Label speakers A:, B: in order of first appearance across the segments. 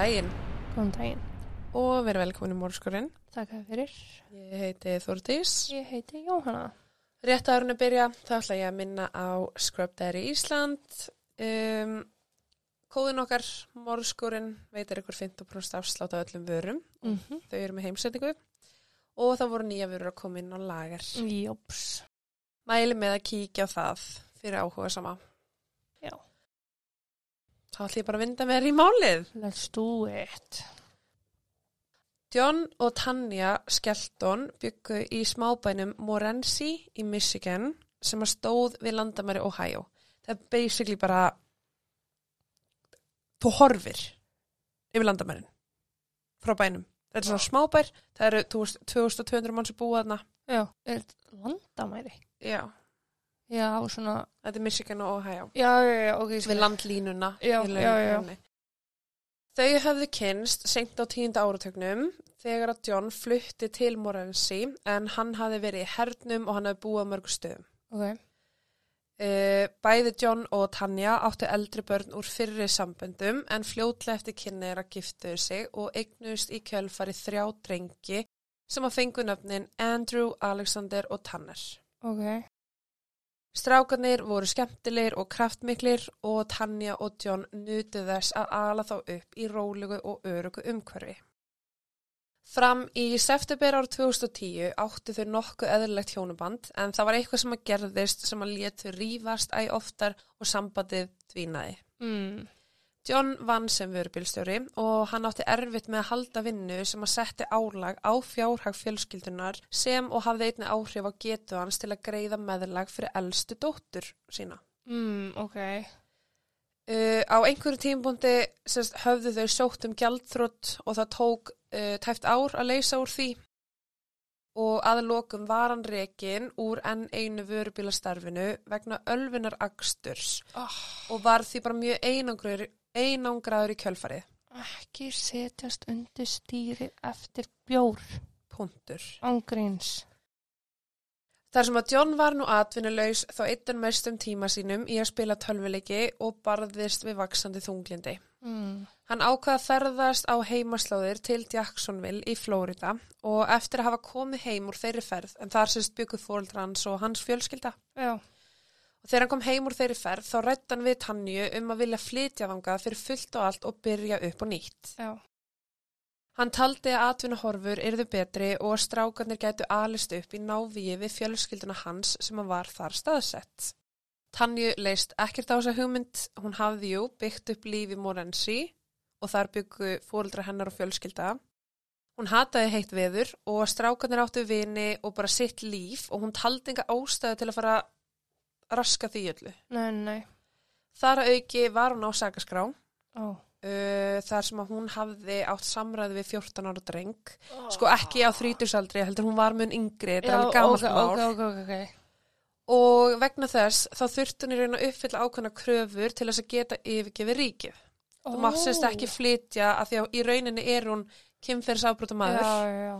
A: Daginn
B: Góðan daginn.
A: og verið velkomin í Mórskurinn.
B: Takk fyrir.
A: Ég heiti Þórdís.
B: Ég heiti Jóhanna.
A: Rétt að að byrja, þá ætla ég að minna á Scrub Dairy Ísland. Um, kóðin okkar, Mórskurinn, veitir ykkur 15% afslátt á öllum vörum.
B: Mm -hmm.
A: Þau eru með heimsetningu og það voru nýja vörur að koma inn á lager.
B: Jóps.
A: Mæli með að kíkja á það fyrir áhuga sama.
B: Já.
A: Þá ætla ég bara að vinda með þér í málið.
B: Let's do it.
A: John og Tanja Skelton byggu í smábænum Morency í Michigan sem að stóð við landamæri Ohio. Það er basically bara þú horfir yfir landamærin frá bænum. Þetta er svona smábær, það eru þú veist, 2200 mann sem búa þarna.
B: Já. Er landamæri?
A: Já,
B: Já, svona.
A: þetta er Michigan og Ohio.
B: Já, já, já, ok.
A: Við landlínuna.
B: Já, já, já.
A: Þau höfðu kynst seint á tíunda áratögnum þegar að John flutti til Morency en hann hafði verið í hernum og hann hafði búið á mörgu stöðum.
B: Ok.
A: Uh, bæði John og Tanja áttu eldri börn úr fyrri samböndum en kynni er að giftuðu sig og eignust í kjölfari þrjá drengi sem að fengu nöfnin Andrew, Alexander og Tanner.
B: Ok.
A: Strákarnir voru skemmtilegir og kraftmiklir og Tanja og John nutu þess að ala þá upp í rólugu og örugu umhverfi. Fram í september ár 2010 áttu þau nokkuð eðlilegt hjónuband en það var eitthvað sem að gerðist sem að létu rífast æg oftar og sambandið dvínaði.
B: Mm.
A: John vann sem vörubílstjóri og hann átti erfitt með að halda vinnu sem að setti álag á fjárhag fjölskyldunar sem og hafði einni áhrif á getu hans til að greiða meðlag fyrir elstu dóttur sína.
B: Mm, ok.
A: Uh, á einhverju tímbúndi höfðu þau sótt um gjaldþrótt og það tók uh, tæft ár að leysa úr því og aðlokum var hann rekin úr enn einu vörubílastarfinu vegna ölvinar aksturs
B: Oh,
A: og var því bara mjög einangraður, einangraður í kjölfarið.
B: ekki setjast undir stýri eftir bjór.
A: Puntur.
B: Ángríns.
A: Þar sem að John var nú atvinnulegs þá eittan mestum tíma sínum í að spila tölvuleiki og barðist við vaksandi þunglindi.
B: Mm.
A: Hann ákvaða að ferðast á heimaslóðir til Jacksonville í Flórida og eftir að hafa komið heim úr þeirri ferð, en þar sérst bygguð fóreldra hans og hans fjölskylda.
B: Já.
A: Og þegar hann kom heim úr þeirri ferð þá rætt hann við Tanju um að vilja flytja þangað fyrir fullt og allt og byrja upp og nýtt.
B: Já.
A: Hann taldi að atvinnuhorfur yrðu betri og að strákarnir gætu alist upp í návíi við fjölskylduna hans sem hann var þar staðsett. Tanju leist ekkert á þessa hugmynd, hún hafði jú byggt upp lífi Morensi og þar byggu fóreldra hennar og fjölskylda. Hún hataði heitt veður og strákarnir áttu vini og bara sitt líf og hún taldi enga ástæðu til að fara að raska því öllu.
B: Nei, nei.
A: Þar auki var hún á sagaskrá,
B: Ó.
A: uh, þar sem að hún hafði átt samræði við 14 ára dreng. Sko ekki á þrítursaldri, heldur hún var mun yngri, þetta er alveg gamalt
B: ok,
A: mál.
B: ok, ok, ok, ok.
A: Og vegna þess þá þurfti hún í raun að uppfylla ákveðna kröfur til þess að geta yfirgefið ríkið. Þú mátt sérst ekki flytja af því að í rauninni er hún kynferðisafbróta maður
B: Já, já, já.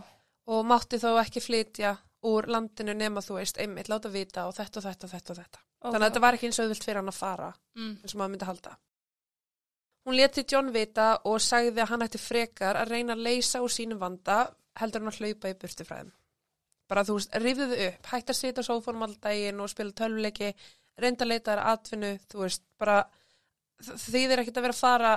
A: og mátti þó ekki flytja úr landinu nema þú veist einmitt, láta vita og þetta og þetta og þetta og þetta. Þannig að þetta var ekki eins og auðvilt fyrir hann að fara
B: Mm.
A: eins og maður myndi halda. Hún leti John vita og sagði að hann ætti frekar að reyna að leysa úr sínum vanda heldur hann að hlaupa í burtifræðum. Bara þú veist, rifðu þau upp, hætti að sitja á sófónum all daginn og spila tölvuleiki, reynda að leita þær atvinnu, þú veist, bara þeir ekkert að vera að fara,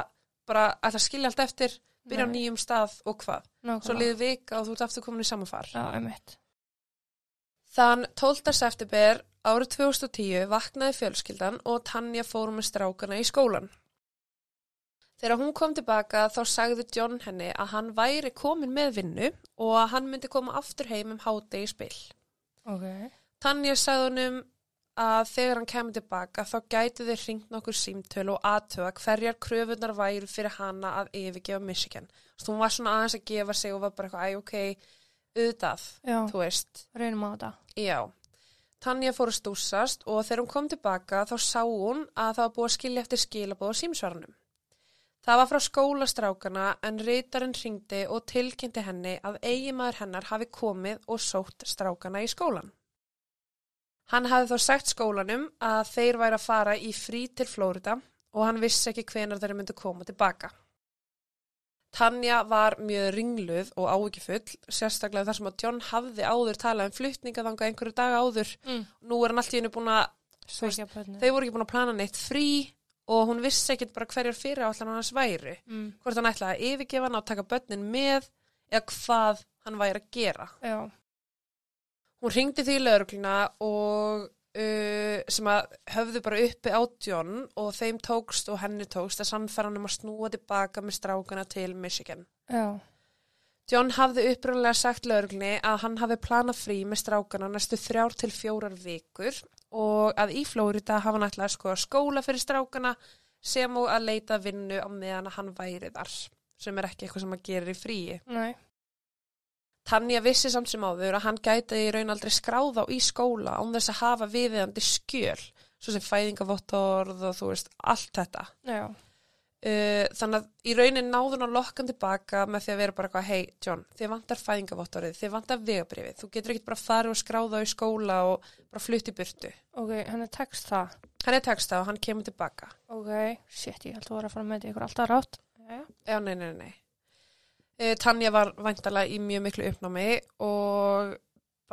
A: bara að skilja allt eftir, byrja á
B: Nei.
A: nýjum stað og hvað. Svo liði vika og þú ert aftur komin í sama far.
B: Já, einmitt.
A: Þann 12. september árið 2010 vaknaði fjölskyldan og Tanja fór með strákana í skólan. Þegar hún kom tilbaka þá sagði John henni að hann væri komin með vinnu og að hann myndi koma aftur heim um hádegi spil.
B: Ok.
A: Tanja sagði honum að þegar hann kemur tilbaka þá gæti þeir hringt nokkur símtölu og aðtöða hverjar kröfunar væru fyrir hana að yfirgefa Michigan. Svo hún var svona aðeins að gefa sig og var bara eitthvað, æ, ok, auðvitað, þú veist.
B: reynum á þetta.
A: Já, Tanja fór að stúsast og þegar hún kom tilbaka þá sá hún að það var búið að skilja eftir skilabóð á símsvaranum. Það var frá skólastrákana en reytarinn ringdi og tilkynnti henni að eigimaður hennar hafi komið og sótt strákana í skólan. Hann hafði þá sagt skólanum að þeir væri að fara í frí til Flórida og hann vissi ekki hvenar þeir myndu koma tilbaka. Tanja var mjög ringluð og áhyggjufull, sérstaklega þar sem að John hafði áður talað um flutninga þanga einhverju daga áður.
B: Mm.
A: Nú er hann allt í hennu búin að, þau voru ekki búin að plana neitt frí og hún vissi ekkit bara hverjar fyrir allan hans væri.
B: Mm.
A: Hvort hann ætlaði að yfirgefa hann og taka börnin með eða hvað hann væri að gera.
B: Já.
A: Hún ringdi því laurugluna og uh, sem að höfðu bara uppi á John og þeim tókst og henni tókst að sannfæra hann um að snúa tilbaka með strákana til Michigan.
B: Já.
A: John hafði upprunlega sagt lauruglunni að hann hafi planað frí með strákana næstu þrjár til fjórar vikur og að í Flórida hafa hann ætlaði að skoða skóla fyrir strákana sem og að leita vinnu á meðan að hann væri þar sem er ekki eitthvað sem hann gerir í fríi.
B: Nei.
A: Tanja vissi samt sem áður að hann gæti í raun aldrei skráða í skóla án þess að hafa viðeigandi skjöl, svo sem fæðingavottorð og þú veist, allt þetta.
B: Já.
A: Uh, þannig að í raunin náðun að lokka hann tilbaka með því að vera bara eitthvað, hei John, þið vantar fæðingavottorið, þið vantar vegabrifið, þú getur ekkert bara farið og skráða í skóla og bara flutt í burtu.
B: Ok, hann er text það.
A: Hann er texta og hann kemur tilbaka.
B: Ok. Shit, ég held að vera að fara með því ykkur alltaf rátt. Já.
A: Já, nei, nei, nei. Uh, Tanja var væntalega í mjög miklu uppnámi og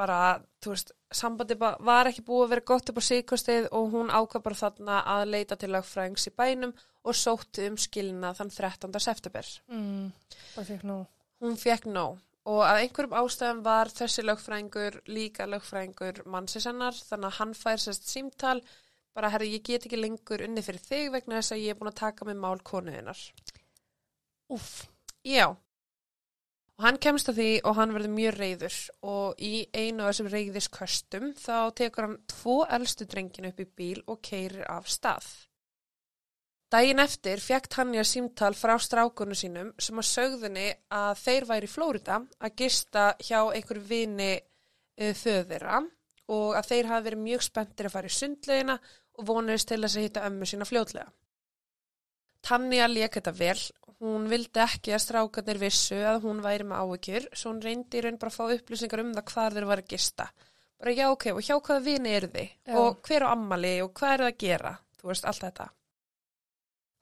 A: bara, þú veist, sambandi ba- var ekki búið að vera gott upp á síkostið og hún ákvað bara þarna að leita til lögfræðings í bænum og sótti um skilna þann 13. september.
B: Mm. Bara fikk nú.
A: Hún fekk nóg og að einhverjum ástæðum var þessi lögfræðingur líka lögfræðingur mannsins hennar þannig að hann fær sérst símtal bara herri ég get ekki lengur unni fyrir þig vegna þess að ég er búin að taka með mál konuðinnar.
B: Úff.
A: Já. Og hann kemst að því og hann verður mjög reyður og í einu af þessum reyðisköstum þá tekur hann tvo elstu drengin upp í bíl og keirir af stað. Dægin eftir fekk Tanja símtal frá strákunum sínum sem að sögðunni að þeir væri í Flórida að gista hjá einhver vini uh, föðira og að þeir hafi verið mjög spenntir að fara í sundlegina og vonuðist til að hitta ömmu sína fljótlega. Tanja lék þetta vel, hún vildi ekki að strákarnir vissu að hún væri með áhyggjur, svo hún reyndi í raun bara að fá upplýsingar um það hvað þeir var að gista. Bara já, ok, og hjá hvaða vini eru þið?
B: Já.
A: Og hver á ammali og hvað er það að gera? Þú veist, allt þetta.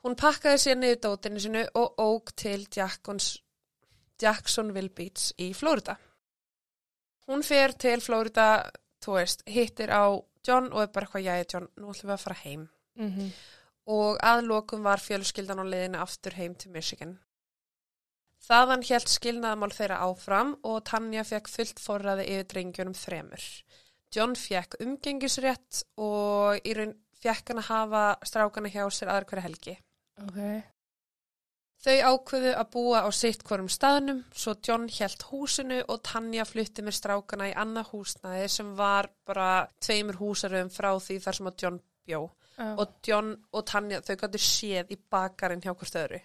A: Hún pakkaði sér niður dótinu sinu og óg til Jacksons, Jacksonville Beach í Flórida. Hún fer til Flórida, þú veist, hittir á John og er bara eitthvað, jæja John, nú ætlum við að fara heim
B: Mm
A: og aðlokum var fjölskyldan á leiðinu aftur heim til Michigan. Þaðan helt skilnaðamál þeirra áfram og Tanja fekk fullt forræði yfir drengjunum þremur. John fekk umgengisrétt og í raun fekk hann að hafa strákana hjá sér aðra hverja helgi.
B: Ok.
A: Þau ákveðu að búa á sitt hverjum staðnum, svo John helt húsinu og Tanja flutti með strákana í annað húsnaði sem var bara tveimur húsaröfum frá því þar sem að John bjó
B: Já.
A: og John og Tanja þau gætu séð í bakarinn hjá hvort öðru.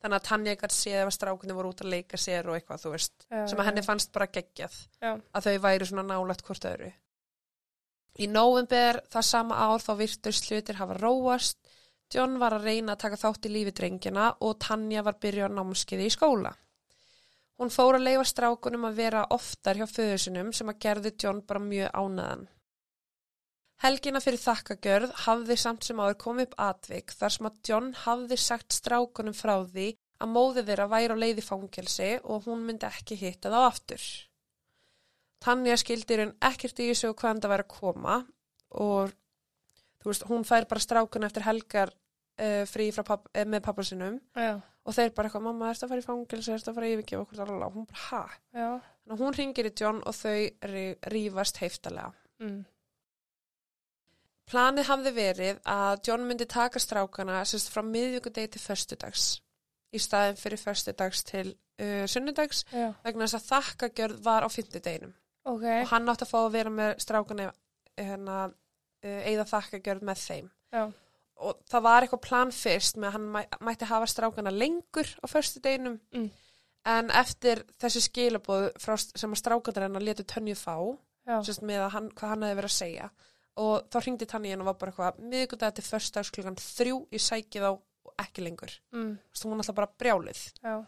A: Þannig að Tanja gætu séð ef að strákunni voru út að leika sér og eitthvað þú veist
B: Já,
A: sem að henni fannst bara geggjað að þau væri svona nálægt hvort öðru. Í november það sama ár þá virtust hlutir hafa róast. John var að reyna að taka þátt í lífi drengina og Tanja var byrjuð á námskeiði í skóla. Hún fór að leifa strákunum að vera oftar hjá föðusinum sem að gerði John bara mjög ánæðan Helgina fyrir þakkagjörð hafði samt sem áður komið upp atvik þar sem að John hafði sagt strákunum frá því að móði þeirra væri á leiði fangelsi og hún myndi ekki hitta þá aftur. Tanja skildir hún ekkert í þessu og hvaðan það væri að koma og veist, hún fær bara strákun eftir helgar uh, frí papp, uh, með pappa sinum
B: Já.
A: og þeir bara eitthvað, mamma, ertu að fara í fangelsi, ertu að fara yfirgefa okkur alveg, hún bara, að hún ringir í John og þau rí- rífast heiftalega.
B: Mm.
A: Planið hafði verið að John myndi taka strákana sérst frá miðvíkudegi til föstudags í staðin fyrir föstudags til uh, sunnudags
B: Já.
A: vegna þess að þakkagjörð var á fymtudeginum
B: Ok.
A: og hann átti að fá að vera með strákana hérna, uh, eða þakkagjörð með þeim
B: Já.
A: og það var eitthvað plan fyrst með að hann mæ, mætti hafa strákana lengur á föstudeginum
B: Mm.
A: en eftir þessi skilabóð frá, sem að strákana hennar letu tönju fá sérst með að hann, hvað hann hefði verið að segja og þá hringdi Tanni henn og var bara eitthvað miðgudag til förstags klukkan þrjú í sækið á og ekki lengur
B: Mm.
A: Þú veist, hún alltaf bara brjálið
B: Já.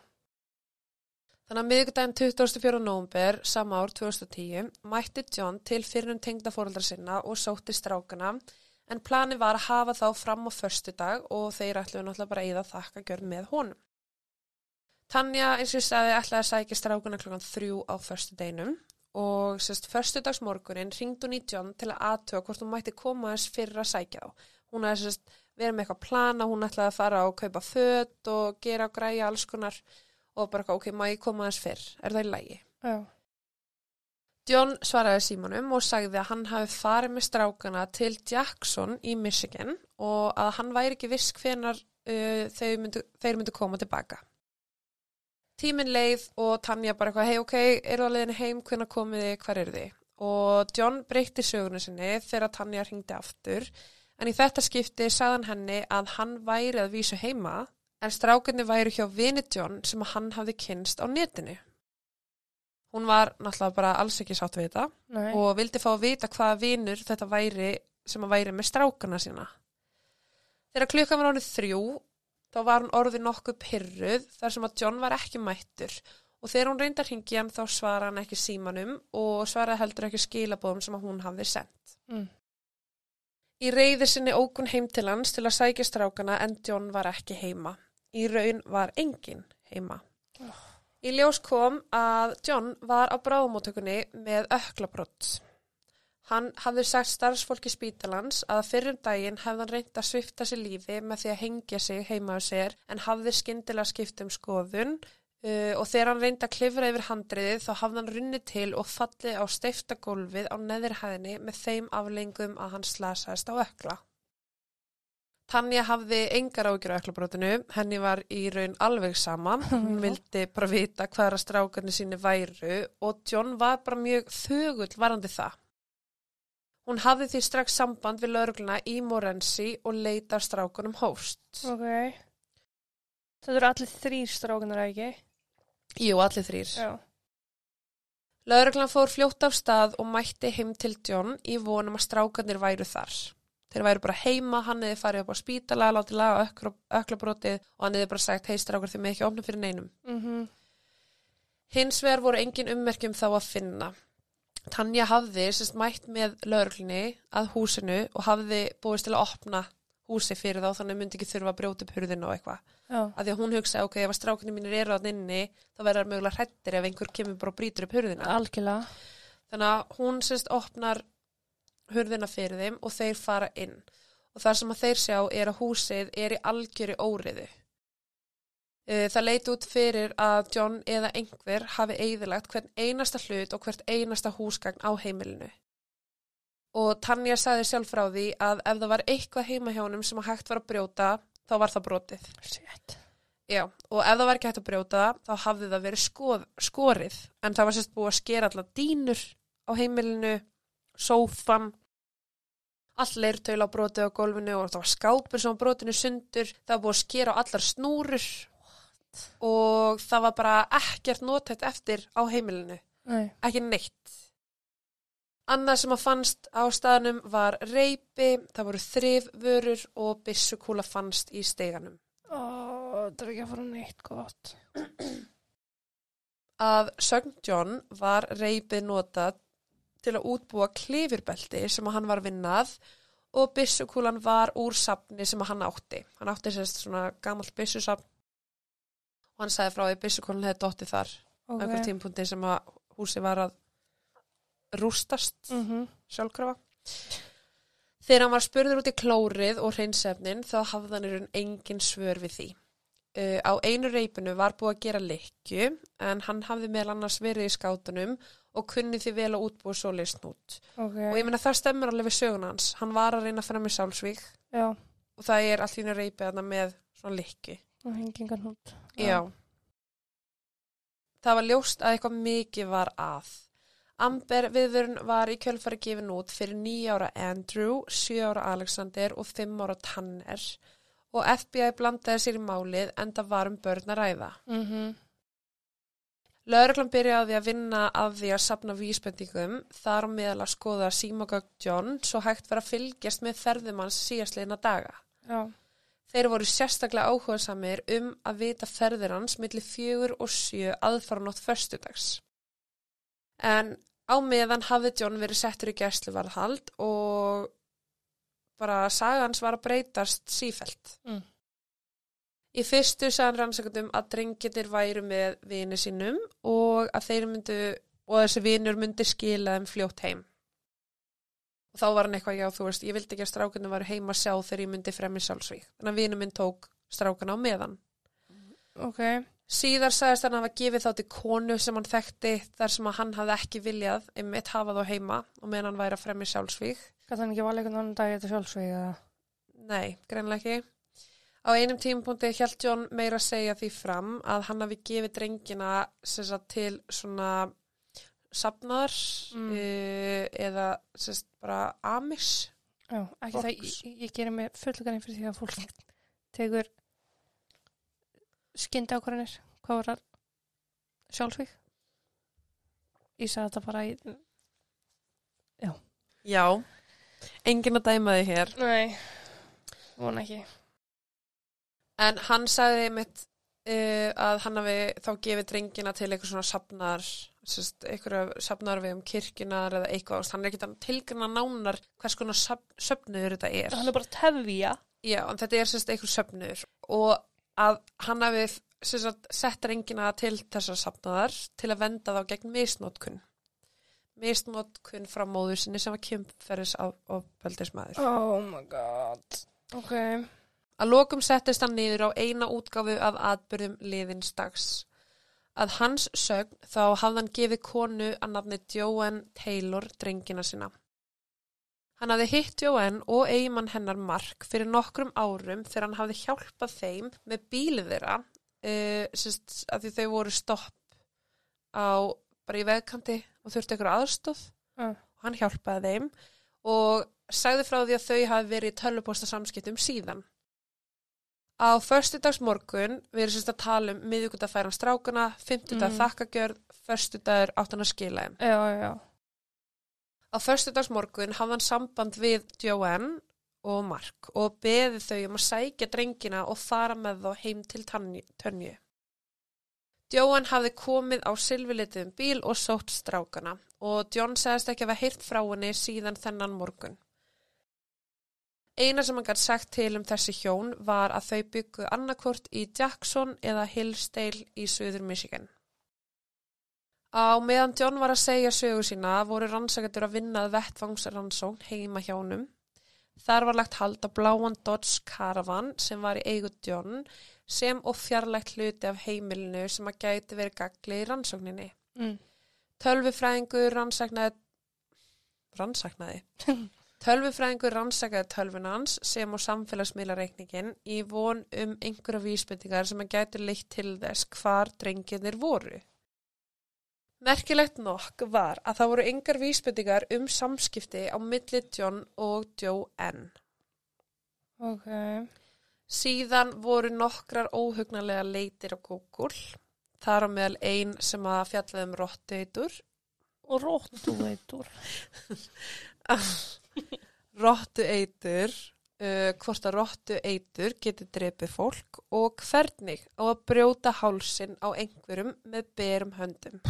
A: þannig að miðgudaginn 24. nóvumber sama ár 2010 mætti John til fyrir um tengda fóröldra sinna og sótti strákana en plani var að hafa þá fram á förstudag og þeir ætluðu náttúrulega bara að eða þakka gjörð með honum Tanja, eins og ég sagði, ætlaði að sækja strákuna klokkan þrjú á förstu deinum og sérst, förstudagsmorgunin ringd hún í John til að aðtöga hvort hún mætti koma þess fyrir að sækja á. Hún hefði sérst verið með eitthvað plana, hún ætlaði að fara og kaupa fött og gera og græja alls konar og bara, ok, má ég koma þess fyrr? Er það í lægi?
B: Já.
A: John svaraði símanum og sagði að hann hafi farið með strákana til Jackson í Michigan og að hann væri ekki viss hvenar uh, þeir, myndu, þeir myndu koma tilbaka. Tíminn leið og Tanja bara eitthvað, hei ok, eru það leiðin heim, hvenar komið þið, hver eru þið? Og John breytti sögunu sinni þegar Tanja ringdi aftur en í þetta skipti sagðan henni að hann væri að vísu heima en strákarnir væri hjá vini John sem hann hafði kynst á netinu. Hún var náttúrulega bara alls ekki sátt við þetta
B: Nei.
A: og vildi fá að vita hvaða vinur þetta væri sem að væri með strákana sína. Þegar klukkan var ánið þrjú, þá var hún orðið nokkuð pyrruð þar sem að John var ekki mættur og þegar hún reyndar hringi hann þá svara hann ekki símanum og svaraði heldur ekki skilabóðum sem að hún hafði sendt.
B: Mm.
A: Í reyði sinni ókun heim til hans til að sækja strákana en John var ekki heima. Í raun var engin heima. Í ljós kom að John var á bráðumótökunni með öklabrott. Hann hafði sagt starfsfólki spítalans að fyrrum daginn hefði hann reynt að svifta sér lífi með því að hengja sig heima á sér en hafði skyndilega skipt um skoðun uh, og þegar hann reyndi að klifra yfir handriðið þá hafði hann runnið til og fallið á steifta gólfið á neðirhæðinni með þeim aflengum að hann slasaðist á ökla. Tanja hafði engar ágjur á öklabrótinu, henni var í raun alveg sama, hún vildi bara vita hvaðra strákarnir síni væru og John var bara mjög þögull varandi það. Hún hafði því strax samband við laurugluna í Morensi og leita strákunum hóst.
B: Ok. Það eru allir þrýr strákunar, ekki?
A: Jú, allir þrýr.
B: Já.
A: Lauruglan fór fljótt af stað og mætti heim til John í vonum að strákarnir væru þar. Þeir væru bara heima, hann hefði farið upp á spítala, látið laga öklabrótið og hann hefði bara sagt, hei strákar þið með ekki opna fyrir neinum.
B: Mm
A: Hins vegar voru engin ummerkjum þá að finna. Tanja hafði sérst mætt með lauruglunni að húsinu og hafði búist til að opna húsi fyrir þá þannig myndi ekki þurfa að brjóta upp hurðinu og eitthvað.
B: Já.
A: Af því að hún hugsaði, ok, ef að strákunni mínir eru að inni, þá verður það mögulega hrættir ef einhver kemur bara og brýtur upp hurðina.
B: Algjörlega.
A: Þannig að hún sérst opnar hurðina fyrir þeim og þeir fara inn. Og það sem að þeir sjá er að húsið er í algjöri óriðu. Eh, Það leit út fyrir að John eða einhver hafi eigðilagt hvern einasta hlut og hvert einasta húsgagn á heimilinu. Og Tanja sagði sjálf frá því að ef það var eitthvað heima hjá honum sem að hægt var að brjóta, þá var það brotið.
B: Shit.
A: Já, og ef það var ekki hægt að brjóta þá hafði það verið skoð, skorið. En það var sérst búið að skera allar dýnur á heimilinu, sófan, allt leirtaul á brotið á gólfinu og það var skápur sem á brotinu sundur. Það var búið að skera allar snúrur og það var bara ekkert notætt eftir á heimilinu.
B: Nei.
A: Ekki neitt. Annað sem að fannst á staðnum var reypi, það voru þrifvörur og byssukúla fannst í steganum.
B: Ó, það er ekki að fara neitt gott.
A: að sögn John var reypið notað til að útbúa klifurbelti sem að hann var vinnað og byssukúlan var úr safni sem að hann átti. Hann átti sérst svona gamalt byssusafn og hann sagði frá því að byssukúlan hefði dottið þar okay.
B: Ok.
A: einhver tímpunkti sem að húsi var að rústast
B: Mm -hmm.
A: sjálfkrafa. Þegar hann var spurður út í klórið og hreinsefnin þá hafði hann raun engin svör við því. Uh, á einu reypinu var búið að gera likju en hann hafði meðal annars verið í skátunum og kunni því vel að útbúa svoleiðis hnút.
B: Ok.
A: Og ég meina það stemmur alveg við sögun hans. Hann var að reyna að finna með sálsvík
B: Já.
A: og það er einu reypið með svona likju.
B: Og hengingan hút.
A: Já. Það var ljóst að eitthvað mikið var að. Amber viðvörun var í kjölfari gefin út fyrir nýja ára Andrew, sjö ára Alexander og fimm ára Tanner og FBI blandaði sér í málið en það var um börn að ræða.
B: Mm -hmm.
A: Lögreglan byrjaði að vinna að því að sapna vísbendingum þar meðal að skoða símagögg John svo hægt var að fylgjast með ferðumanns síðastleina daga.
B: Já.
A: Þeir voru sérstaklega áhugasamir um að vita ferðir hans millir fjögur og sjö aðfaranótt föstudags. En á meðan hafði John verið settur í gæsluvarðhald og bara sagans var að breytast sífelt.
B: Mm.
A: Í fyrstu sagðan rannsakandum að drengirnir væru með vini sínum og að þeir myndu, og þessi vinur myndi skila þeim fljótt heim. Og þá var hann eitthvað, já þú veist, ég vildi ekki að strákundum varu heima sjá þegar ég myndi fremmi sjálfsvík. Þannig að vinur minn tók strákuna á meðan.
B: Ok.
A: Síðar sagðist hann að hafa gefið þá til konu sem hann þekkti þar sem að hann hafði ekki viljað einmitt hafa þá heima og meðan hann væri að fremmi sjálfsvík.
B: Gæti hann ekki valið einhvern annan dag þetta sjálfsvík eða?
A: Nei, greinlega ekki. Á einum tímapunkti held Jón meira að segja því fram að hann hafi gefið drengina sagt, til svona safnaðar
B: Mm.
A: uh, eða sagt, bara amis.
B: Já, ekki
A: Box.
B: það, ég, ég gerir mig fullgarinn fyrir því að fólk tegur skyndi ákvarðanir. Hvað var það? Sjálfsvík? Ég sagði þetta bara í...
A: Já, enginn að dæma þig hér.
B: Nei, vona ekki.
A: En hann sagði mitt uh, að hann hafi þá gefið drengina til eitthvað svona safnar, sérst, eitthvað safnar við um kirkjunar eða eitthvað, hann er ekki tilgjörna nánar hvers konar söfnuður þetta er.
B: Hann er bara tefja.
A: Já, en þetta er sérst eitthvað söfnuður og að hann hafi sérst, sett drengina til þessar safnaðar til að venda þá gegn misnótkun. Misnótkun frá móður sinni sem var kjömpferðis á, á beldismæður.
B: Oh my god. Ok.
A: Að lokum settist hann niður á eina útgáfu af atbyrðum liðins dags. Að hans sögn þá hafði hann gefið konu að nafni Joanne Taylor drengina sína. Hann hafði hitt Joanne og eigimann hennar Mark fyrir nokkrum árum þegar hann hafði hjálpað þeim með bílið þeirra uh, sérst, að því þau voru stopp á bara í vegkanti og þurfti ykkur aðstóð
B: Uh.
A: og hann hjálpaði þeim og sagði frá því að þau hafi verið í tölvuposta samskiptum síðan. Á föstudags morgun við erum sérst að tala um miðugudag færan strákana, fymtudag
B: Mhm.
A: mm. þakkagjörð, föstudagur áttan að skila þeim.
B: Já, já.
A: Á föstudags morgun hafði hann samband við Joanne og Mark og beði þau um að sækja drengina og fara með þá heim til Tönju. Joanne hafði komið á silfilitiðum bíl og sótt strákana og John segist ekki að hafa heyrt frá henni síðan þennan morgun. Eina sem hann gæti sagt til um þessi hjón var að þau byggu annarkvort í Jackson eða Hillsdale í Suður Michigan. Á meðan John var að segja sögu sína voru rannsakendur að vinna að vettvangsrannsókn heima hjánum. Þar var lagt hald á bláan Dodge Caravan sem var í eigu John sem og fjarlægt hluti af heimilinu sem að gæti verið gagli í rannsókninni.
B: Mm.
A: Tölvufræðingur rannsaknaði rannsaknaði Tölvufræðingur rannsakaði tölvunans sem og samfélagsmiðlareikningin í von um einhverja vísbendingar sem að gæti leitt til þess hvar drengirnir voru. Merkilegt nokk var að það voru engar vísbendingar um samskipti á milli John og Joanne.
B: Ok.
A: Síðan voru nokkrar óhugnarlega leitir á Google. Þar á meðal ein sem að fjallaði um rotteitur.
B: Og róttu.
A: Rottueitur, uh, hvort að rottueitur geti drepið fólk og hvernig á að brjóta hálsin á einhverjum með berum höndum.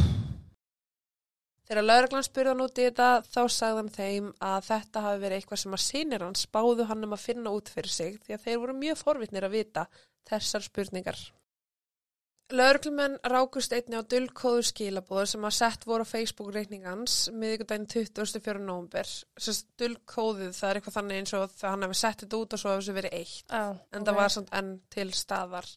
A: Þegar lauraglann spurði hann út í þetta þá sagði hann þeim að þetta hafi verið eitthvað sem að sínir hans báðu hann um að finna út fyrir sig því að þeir voru mjög forvitnir að vita þessar spurningar. Lauruglumenn rákust einni á dullkóðu skilabóðu sem að sett voru á Facebook-reikningans miðvikudaginn 24. nómber. Dullkóðið það er eitthvað þannig eins og það hann hefði sett þetta út og svo hefði þessu verið eitt
B: Já.
A: en það var samt enn til staðar.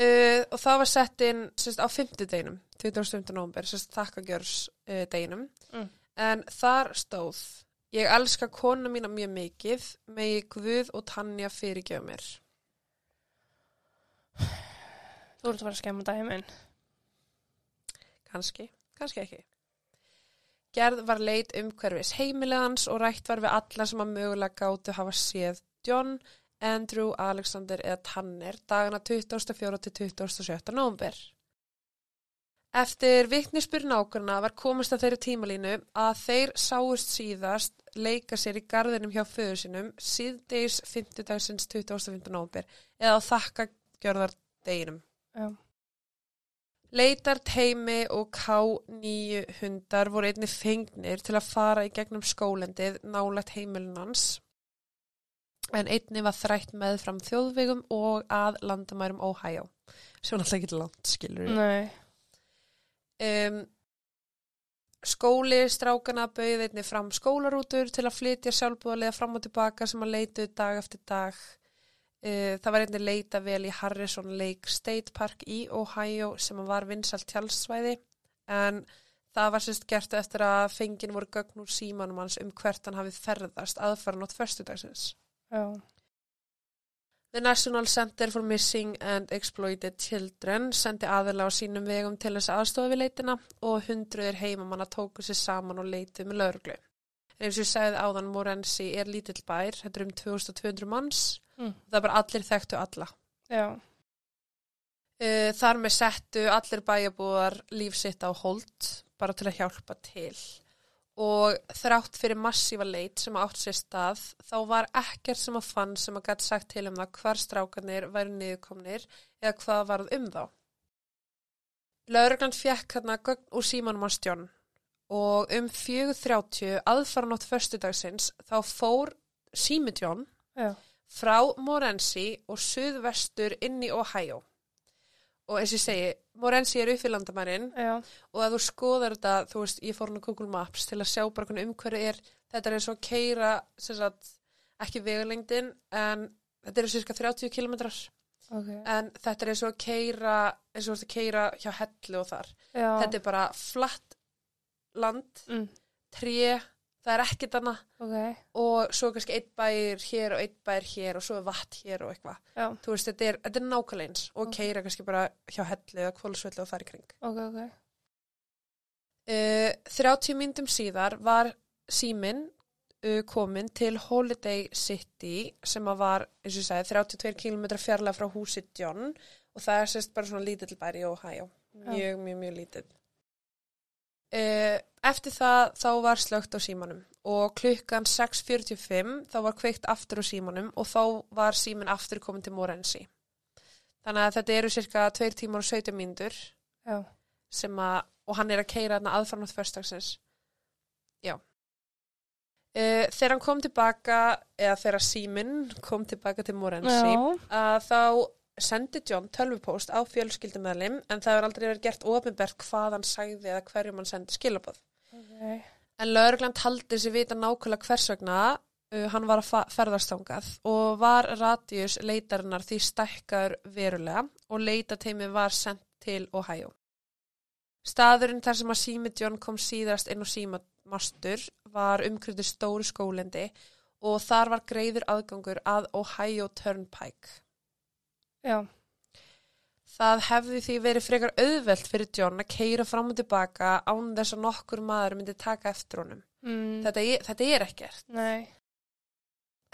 A: Uh, og það var sett inn sérst, á fimmtudeginum, 25. nómber, sérst þakkagjörns uh, deginum.
B: Mm.
A: En þar stóð, ég elska kona mína mjög mikið, megi Guð og Tanja fyrirgjöf mér.
B: Þú ert að fara að skemma daginn minn.
A: Kanski, kannski ekki. Gerð var leit um hverfis heimilegans og rætt var við alla sem að mögulega gáttu hafa séð John, Andrew, Alexander eða Tanner dagana 24. til 27. nómber. Eftir viknisspyr nákvæmna var komist að þeirri tímalínu að þeir sáust síðast leika sér í garðinum hjá föður sinum síðdeis 50 dagsins 25. nómber eða á þakka gjörðardeginum.
B: Já.
A: Leitar, teimi og K9 hundar voru einni fengnir til að fara í gegnum skólendið nálægt heimilin hans. en einni var þrætt með fram þjóðvegum og að landamærum Ohio. Svo náttúrulega ekki langt, skilur. Um, skóli strákana bauð einni fram skólarútur til að flytja sjálfbúðarlega fram og tilbaka sem að leitu dag eftir dag. Uh, það var einni leita vel í Harrison Lake State Park í Ohio sem var vinsalt tjálsvæði en það var sérst gert eftir að fengin voru gögn úr símanum hans um hvert hann hafið ferðast aðfara nótt förstudagsins.
B: Já.
A: The National Center for Missing and Exploited Children sendi aðila á sínum vegum til þess aðstofa við leitina og hundruðir heimamanna tóku sér saman og leitið með lauruglu. En eins og ég segði áðan, Morensi er lítill bær, þetta er um 2200 manns,
B: Mm.
A: það er bara allir þekktu alla.
B: Já.
A: Uh, þar með settu allir bæjabúðar líf sitt á hold bara til að hjálpa til og þrátt fyrir massífa leit sem átt sér stað þá var ekkert sem að fann sem að gæti sagt til um það hvar strákanir væri niðurkomnir eða hvað varð um þá. Lauruglan fjekk hérna gögn úr símanum á stjón og um 4.30 aðfaranótt föstudagsins þá fór símitjón
B: Já.
A: Frá Morensi og suðvestur inn í Ohio. Og eins og ég segi, Morensi er upp í landamærin og að þú skoðar þetta, þú veist, ég fór hún á Google Maps til að sjá bara hvernig umhverju er, þetta er eins og keira, sem sagt, ekki vegalengdin, en þetta eru cirka 30 kilometrar,
B: Ok.
A: en þetta er eins og keira, eins og þú veist að keira hjá hellu og þar.
B: Já.
A: Þetta er bara flatt land,
B: Mm.
A: tré, það er ekkert annað
B: Ok.
A: og svo kannski einn bæir hér og einn bæir hér og svo er vatn hér og eitthvað. Þú veist, þetta er, þetta er nákvæmlega eins og
B: Ok.
A: keira kannski bara hjá hellu eða kvólusvellu og í kring.
B: Ok, ok.
A: Uh, 30 myndum síðar var síminn uh, komin til Holiday City sem að var, eins og ég sagði, 32 km fjarlæg frá húsi John og það er sérst bara svona lítill bæri í Ohio. Mjög, mjög, mjög lítill. Uh, eftir það þá var slögt á símanum og klukkan 6.45 þá var kveikt aftur á símanum og þá var síminn aftur komin til Morensi. Þannig að þetta eru cirka 2 tímar og 17 mínútur
B: Já.
A: sem að, og hann er að keira þarna aðfarnátt förstagsins. Já. Uh, þegar hann kom tilbaka, eða þegar síminn kom tilbaka til Morensi, að þá sendi John tölvupóst á fjölskyldumæðlim en það er aldrei verið gert ofinbert hvað hann sagði eða hverjum hann sendi skilabóð.
B: Ok.
A: En lauruglan taldi sér vita nákvæmlega hvers vegna uh, hann var að þangað og var radius leitarinnar því stækkar verulega og leitateimi var sendt til Ohio. Staðurinn þar sem að sími John kom síðast inn á símamastur var umkryttur stóru skólendi og þar var greiður aðgangur að Ohio Turnpike.
B: Já.
A: Það hefði því verið frekar auðvelt fyrir John að keira fram og tilbaka án þess að nokkur maður myndi taka eftir honum.
B: Mm.
A: Þetta er, þetta er ekkert.
B: Nei.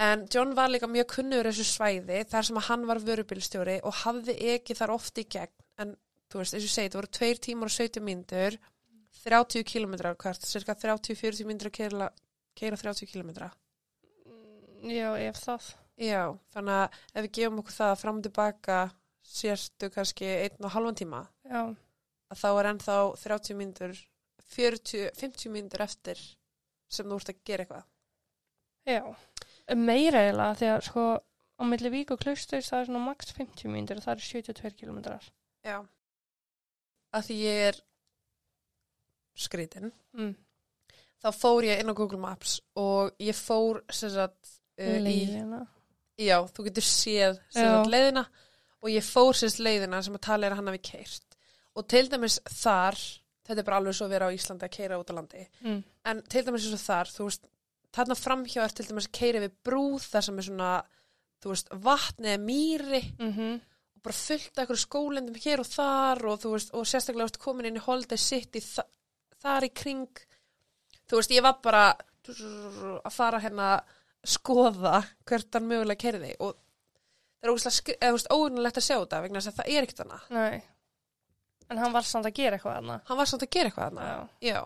A: En John var líka mjög kunnur þessu svæði þar sem að hann var vörubilstjóri og hafði ekki þar oft í gegn. En þú veist, eins og segi, það voru 2 tímar og 70 mínútur, 30 kilometrar hvert, cirka 30-40 mínútur að keira, keira 30 kilometra.
B: Já, ef það.
A: Já, þannig að ef við gefum okkur það fram og tilbaka sérstu kannski einn og halvan tíma,
B: Já.
A: að þá er ennþá 30 mínútur, 40, 50 mínútur eftir sem þú ert að gera eitthvað.
B: Já. Meira eiginlega þegar sko á milli vík og klausturs það er svona max 50 mínútur og það er 72 kilometrar.
A: Já. Að því ég er skrítin.
B: Mm.
A: Þá fór ég inn á Google Maps og ég fór sem sagt uh, í,
B: Leiðina.
A: Já, þú getur séð sagt leiðina og ég fór sagt leiðina sem að tala er að hann hafi keirt. Og til dæmis þar, þetta er bara alveg svo að vera á Íslandi að keira út á landi,
B: Mm.
A: en til dæmis eins og þar, þú veist, þarna framhjá er til dæmis að keira við brúð þar sem er svona, þú veist, vatni eða mýri
B: Mm
A: og bara fullt af einhverju skólendum hér og þar og þú veist, og sérstaklega veist, komin inn í Holiday City þa þar í kring þú veist, ég var bara að fara hérna skoða hvert hann mögulega kerði og það er ógustlega, óunulegt að sjá þetta vegna þess að það er ekkert hana
B: Nei. En hann var samt að gera eitthvað þarna.
A: hann var samt að gera eitthvað hana
B: Já.
A: Já.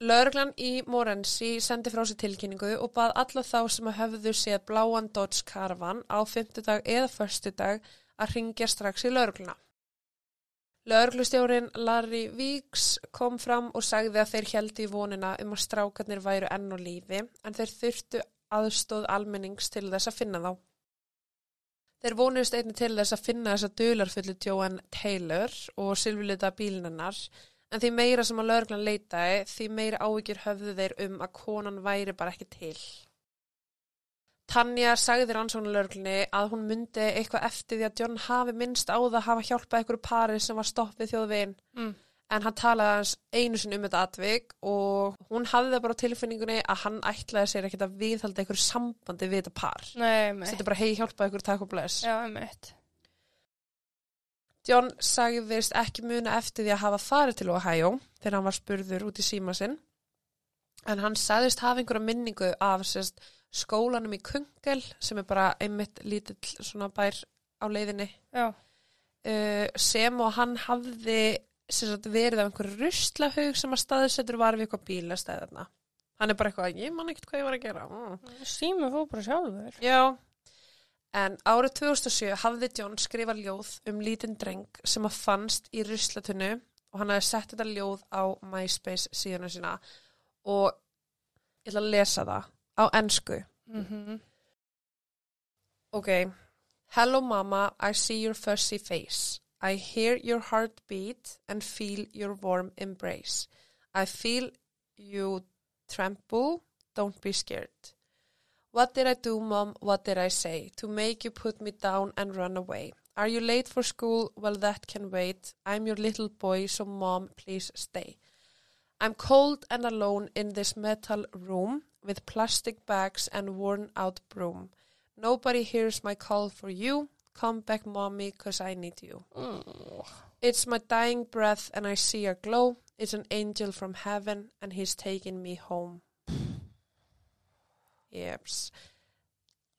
A: Lörglan í Morensi sendi frá sér tilkynningu og bað alla þá sem að höfðu séð bláan Dodge Caravan á fymtudag eða förstudag að ringja strax í lörgluna. Lörglustjórin Larry Weeks kom fram og sagði að þeir heldi í vonina um að strákarnir væru enn á lífi en þeir þurftu aðstóð almennings til þess að finna þá. Þeir vonuðist einnig til þess að finna þessa dularfullu Joanne Taylor og silfurlita bílinennar en því meira sem að lögreglan leitaði því meira áhyggjur höfðu þeir um að konan væri bara ekki til. Tanja sagði rannsóknarlörglunni að hún myndi eitthvað eftir því að John hafi minnst á það að hafa hjálpað einhverju pari sem var stoppið þjóðveginn
B: Mm.
A: en hann talaði hans einu sinni um þetta atvik og hún hafði það bara á tilfinningunni að hann ætlaði sér ekkert að viðhalda einhverju sambandi við þetta par.
B: Nei,
A: Þetta er bara hei hjálpað einhverju takk og bless.
B: Já, mitt.
A: John sagðist ekki muna eftir því að hafa farið til Ohio þegar hann var spurður út í síma sinn en hann sagðist hafa einhverja minningu af sérst, skólanum í Kungel sem er bara einmitt lítill svona bær á leiðinni. Uh, sem og hann hafði sérst, verið af einhverju ruslahaug sem að staðsettur var við eitthvað bílastæðarna hann er bara eitthvað, ég man ekkert hvað ég var að gera. Mm.
B: sími fór bara sjálfur.
A: Já, en árið 2007 hafði John skrifað ljóð um lítinn dreng sem að fannst í ruslatunnu og hann hafði sett þetta ljóð á MySpace síðan sína. Og ég ætla að lesa það á ennsku.
B: Mm
A: Ok, hello mama, I see your fussy face. I hear your heartbeat and feel your warm embrace. I feel you tremble, don't be scared. What did I do, mom? What did I say? To make you put me down and run away. Are you late for school? Well, that can wait. I'm your little boy, so mom, please stay. I'm cold and alone in this metal room with plastic bags and worn out broom. Nobody hears my call for you. Come back, mommy, cause I need you.
B: Mm.
A: It's my dying breath and I see a glow. It's an angel from heaven and he's taking me home. Jeps.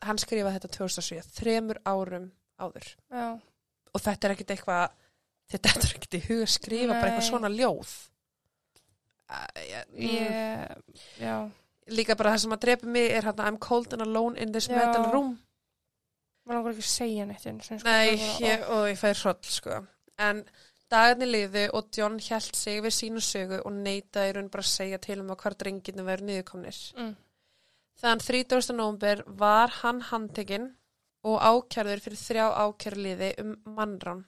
A: Hann skrifaði þetta 2007, þremur árum áður.
B: Já,
A: Og þetta er ekkit eitthvað, þetta er ekkit í huga að skrifa bara eitthvað
B: Nei.
A: svona ljóð.
B: Ég, já,
A: Líka bara það sem að drepa mig er hérna I'm cold and alone in this
B: Já.
A: metal room.
B: maður langar ekki að segja neitt sinni, sko,
A: Nei, ég, og ég fær hroll, sko. En dagarnir liðu og John held sig við sínu sögu og neitaði í raun bara að segja til um að hvar drenginu verið niðurkomnir.
B: Mm.
A: Þann 30. nómber var hann handtekinn og ákjærður fyrir þrjá ákjærliði um mannrán.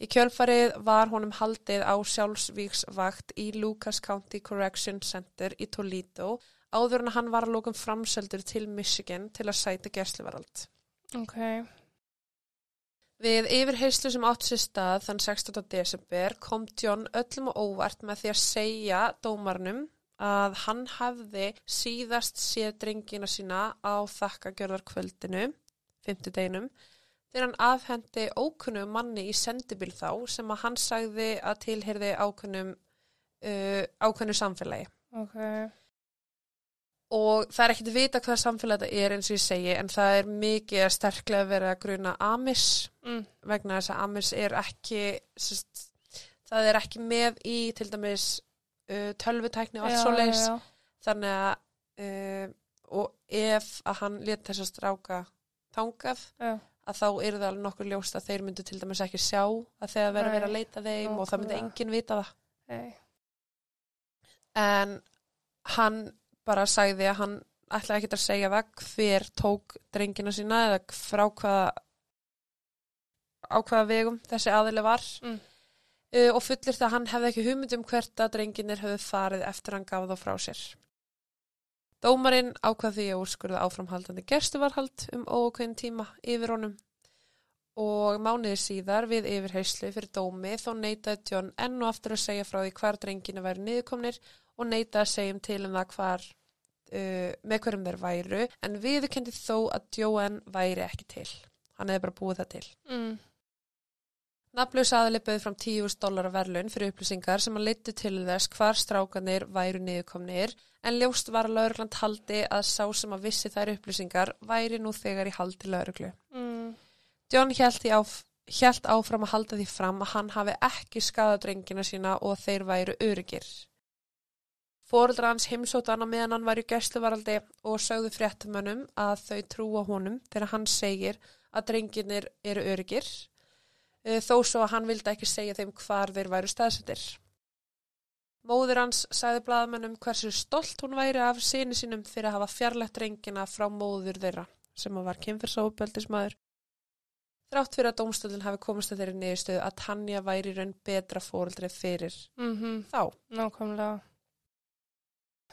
A: Í kjölfarið var honum haldið á sjálfsvíksvakt í Lucas County Correction Center í Toledo áður en hann var að lókum framseldur til Michigan til að sæta gerstluvarald.
B: Ok,
A: Við yfirheyslu sem átt sér stað þann 16. desember kom John öllum og óvart með því að segja dómarnum að hann hafði síðast séð drengina sína á þakkagjörðarkvöldinu, fymtudeginum, þegar hann afhendi ókunnum manni í sendibíl þá sem að hann sagði að tilherði ákunnum, uh, ákunnu samfélagi.
B: ok,
A: Og það er ekkert að vita hvað samfélag þetta er eins og ég segi en það er mikið að sterklega verið að gruna Amis
B: mm.
A: vegna þess að Amis er ekki sest, það er ekki með í til dæmis uh, tölvutækni og allt svo
B: já.
A: þannig að uh, og ef að hann let þess að stráka þangað
B: Já.
A: Að þá er það alveg nokkur ljóst að þeir myndu til dæmis ekki sjá að þegar verið að vera að leita þeim og það
B: nákvæmlega.
A: enginn vita það
B: Nei.
A: en hann bara sagði að hann ætlaði ekki að segja það hver tók drengina sína eða frá hvaða á hvaða vegum þessi aðili var
B: Mm.
A: uh, og fullir það að hann hefði ekki hugmynd um hvert að drenginir höfðu farið eftir hann gaf þá frá sér. Dómarinn ákvað því að úrskurða áframhaldandi gerstuvarhald um ókveðin tíma yfir honum og mánuði síðar við yfirheyslu fyrir dómi þó neitaði John enn og aftur að segja frá því hvar drengina væri niðurkomnir og neitaði að segja um til um það hvar uh, með hverjum þeir væru en viðurkendi þó að Joanne væri ekki til. Hann hefði bara búið það til.
B: Mm.
A: Nafnlaus aðli bauð fram 10.000 dólar verðlun fyrir upplýsingar sem að leiti til þess hvar strákanir væru niðurkomnir en ljóst var að laurugland haldi að sá sem að vissi þær upplýsingar væri nú þegar í haldi lauruglu.
B: Mm.
A: John hélt, áf, hélt áfram að halda því fram að hann hafi ekki skadað drengina sína og þeir væru öryggir. Fóreldra hans heimsótt hann á meðan hann var í gæsluvaraldi og sögðu fréttumönnum að þau trúa honum þegar hann segir að drenginir eru öryggir eh, þó svo að hann vildi ekki segja þeim hvar þeir væru staðsettir. Móður hans sagði blaðmennum hversu stolt hún væri af sinni sínum fyrir að hafa fjarlægt rengina frá móður þeirra sem var kynfyrsóbeldismæður. Þrátt fyrir að dómstólinn hafi komist að þeirri niðurstöðu að Tanja væri raun betra fóreldri fyrir
B: Mm
A: þá.
B: Nákvæmlega.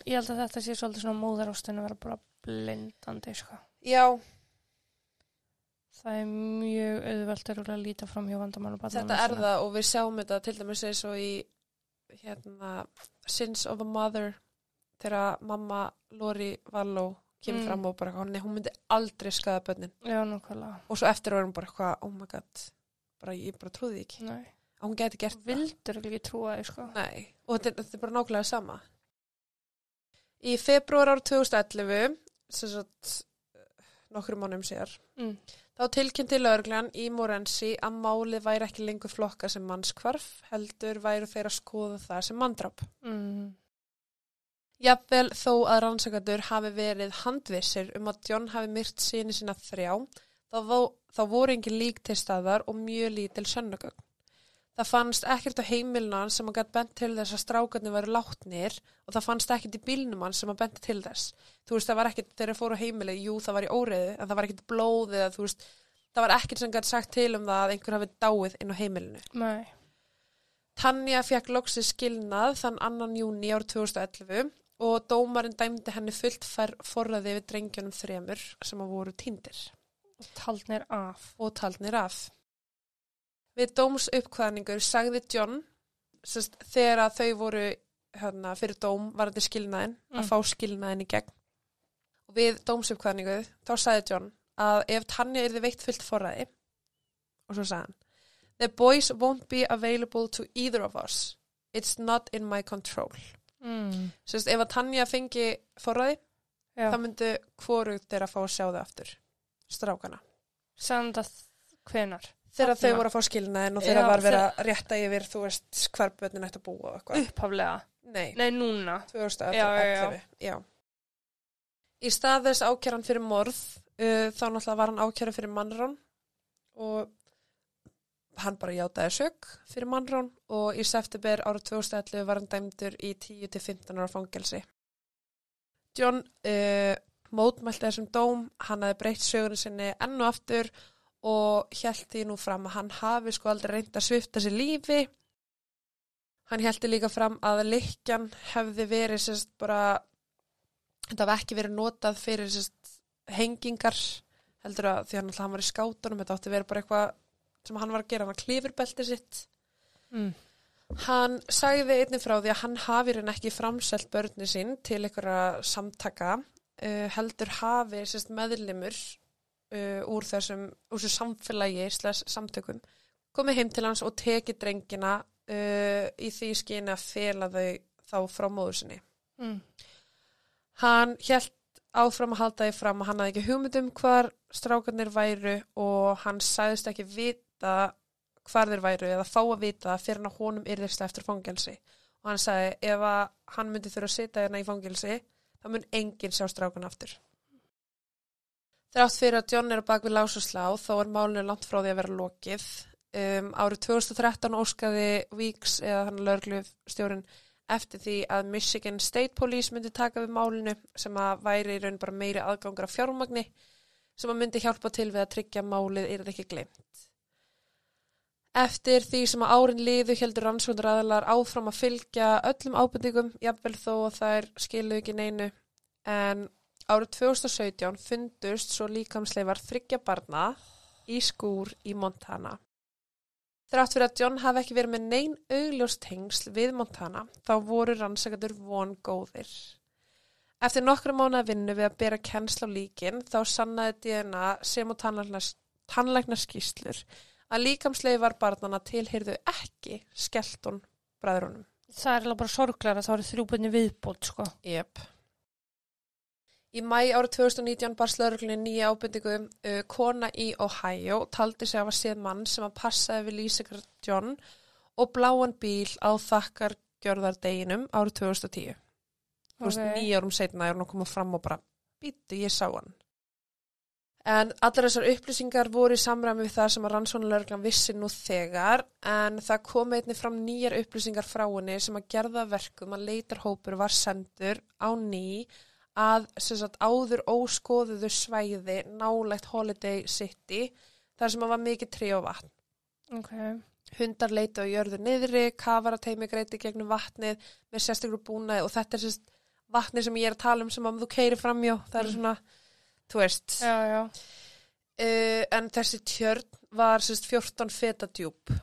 B: Ég held að þetta sé svolítið svona móðarástunni vera bara blindandi, sko.
A: Já,
B: Það er mjög auðvelt að líta fram hjá vandamann og
A: þetta er það og við sjáum þetta til dæmis eins og í hérna, Sins of a Mother þegar mamma Lori Valló kemur
B: Mm.
A: fram og bara hún, hún myndi aldrei skaða bönnin
B: Já,
A: og svo eftir hún bara eitthvað, oh my god bara, ég bara trúði ekki
B: Nei.
A: að hún geti gert það
B: Vildur ekki trúa því, sko.
A: Nei, og þetta, þetta er bara nákvæmlega sama í februar ár 2011 sem sagt nokkru mánum sér
B: Mm.
A: Þá tilkynnti lögreglan í Morensi að málið væri ekki lengur flokka sem mannskvarf, heldur væri þeir að skoða það sem manndráp.
B: Mm.
A: Jafnvel þó að rannsakandur hafi verið handvissir um að John hafi myrt síni sína þrjá, þá, þá voru engin lík til staðar og mjög lítil sönnugögn. Það fannst ekkert á heimilnan sem að gætt bent til þess að strákarnir væri látnir og það fannst ekkert í bílnum hans sem að benti til þess. Þú veist, það var ekkert, þegar þeir fóru á heimilið, jú, það var í óreiðu, en það var ekkert blóð eða þú veist, það var ekkert sem gætt sagt til um það að einhver hafi dáið inn á heimilinu.
B: Nei.
A: Tanja fekk loksi skilnað þann annan júni ár 2011 og dómarinn dæmdi henni fullt fær forraði við drengjónum þremur sem að voru týndir
B: Og taldnir af.
A: og taldnir af. Við dómsuppkvæðningur sagði John sest, þegar að þau voru hérna, fyrir dóm varandi skilnaðin
B: Mm.
A: að fá skilnaðin í gegn. Og við dómsuppkvæðningu þá sagði John að ef Tanja yrði veitt fullt forraði og svo sagði hann The boys won't be available to either of us. It's not in my control.
B: Mm.
A: Sest, ef að Tanja fengi forraði
B: Já.
A: þá myndi hvorugt þeirra fá að sjá þau aftur. Strákana.
B: Samt að hvenar?
A: Þegar þau voru að fá skilnaðin og þegar var verið að rétta yfir, þú veist, hvar börnin ætti að búa og eitthvað.
B: Upphaflega.
A: Nei,
B: Nei, núna.
A: 2011.
B: Já, já, já.
A: Í stað þess ákjæran fyrir morð, uh, þá náttúrulega var hann ákjæran fyrir mannrán og hann bara játaði sök fyrir mannrán og í september ára 2011 var hann dæmdur í 10-15 ára fangelsi. John uh, mótmælti þessum dóm, hann hafi breytt sögurinn sinni enn og aftur og held því nú fram að hann hafi sko aldrei reynd að svifta sér lífi. Hann heldi líka fram að likjan hefði verið sérst bara, þetta hafi ekki verið notað fyrir sérst hengingar, heldur að því hann alltaf hann var í skátunum, þetta átti vera bara eitthvað sem hann var að gera, hann var klifurbelti sitt.
B: Mm.
A: Hann sagði einnig frá því að hann hafi raun ekki framselt börni sín til einhverja samtaka, uh, heldur hafi sérst meðlimur uh, úr þessum, úr þessu samfélagi slæs samtökum, komið heim til hans og tekið drengina uh, í því skyni að fela þau þá frá móður sinni.
B: Mm.
A: Hann hélt áfram að halda því fram að hann hafði ekki hugmyndum hvar strákarnir væru og hann sagðist ekki vita hvar þeir væru eða fá að vita fyrir hann að honum yrðist eftir fangelsi. Og hann sagði ef að hann myndi þurfa að sitja hérna í fangelsi þá mun enginn sjá strákan aftur. Þrátt fyrir að John er á bak við lásuslá þó er málinu langt frá því að vera lokið. Um, árið 2013 óskaði Weeks eða hann löglu stjórin eftir því að Michigan State Police myndi taka við málinu sem að væri í raun bara meiri aðgangur af fjármagni sem að myndi hjálpa til við að tryggja málið er ekki glemt. Eftir því sem að árin liðu heldur rannsóknur aðalar áfram að fylgja öllum ábendingum, jafnvel þó að þær skilu ekki neinu, en árið 2017 fundust svo líkamsleifar þryggja barna í skúr í Montana. Þrátt fyrir að John hafi ekki verið með neyn augljóst tengsl við Montana, þá voru rannsakadur von góðir. Eftir nokkru mánuða vinnu við að bera kennsl á líkin, þá sannaði DNA sem og tannlæknarskíslur að líkamsleifar barnana tilheyrðu ekki skeltun bræðrunum.
B: Það er alveg bara sorglega að það eru þrjúbunni viðbót, sko.
A: Jep. Í mæ árið 2019 bar slörglunni nýja ábyrtingu uh, kona í Ohio taldi sig að séð mann sem að passaði við Lýsikar John og bláan bíl á þakkar gjörðardeginum árið 2010. Þú veist,
B: Ok.
A: nýja árum setna er hún að koma fram og bara býttu, ég sá hann. En allar þessar upplýsingar voru í samræmi við það sem að rannsónulegurglan vissi nú þegar en það kom einni fram nýjar upplýsingar frá henni sem að gerða verkum að leitarhópur var sendur á ný að sagt, áður óskoðuðu svæði nálægt Holiday City þar sem að var mikið trí og vatn.
B: Ok.
A: Hundar leita á jörðu niðri, kafarateimi greiti gegnum vatnið með sérstaklega búnaði og þetta er sérst vatnið sem ég er að tala um sem að þú keiri framjá. Það er
B: Mm.
A: svona, þú veist,
B: Já, já.
A: uh, en þessi tjörn var sérst 14 feta djúb.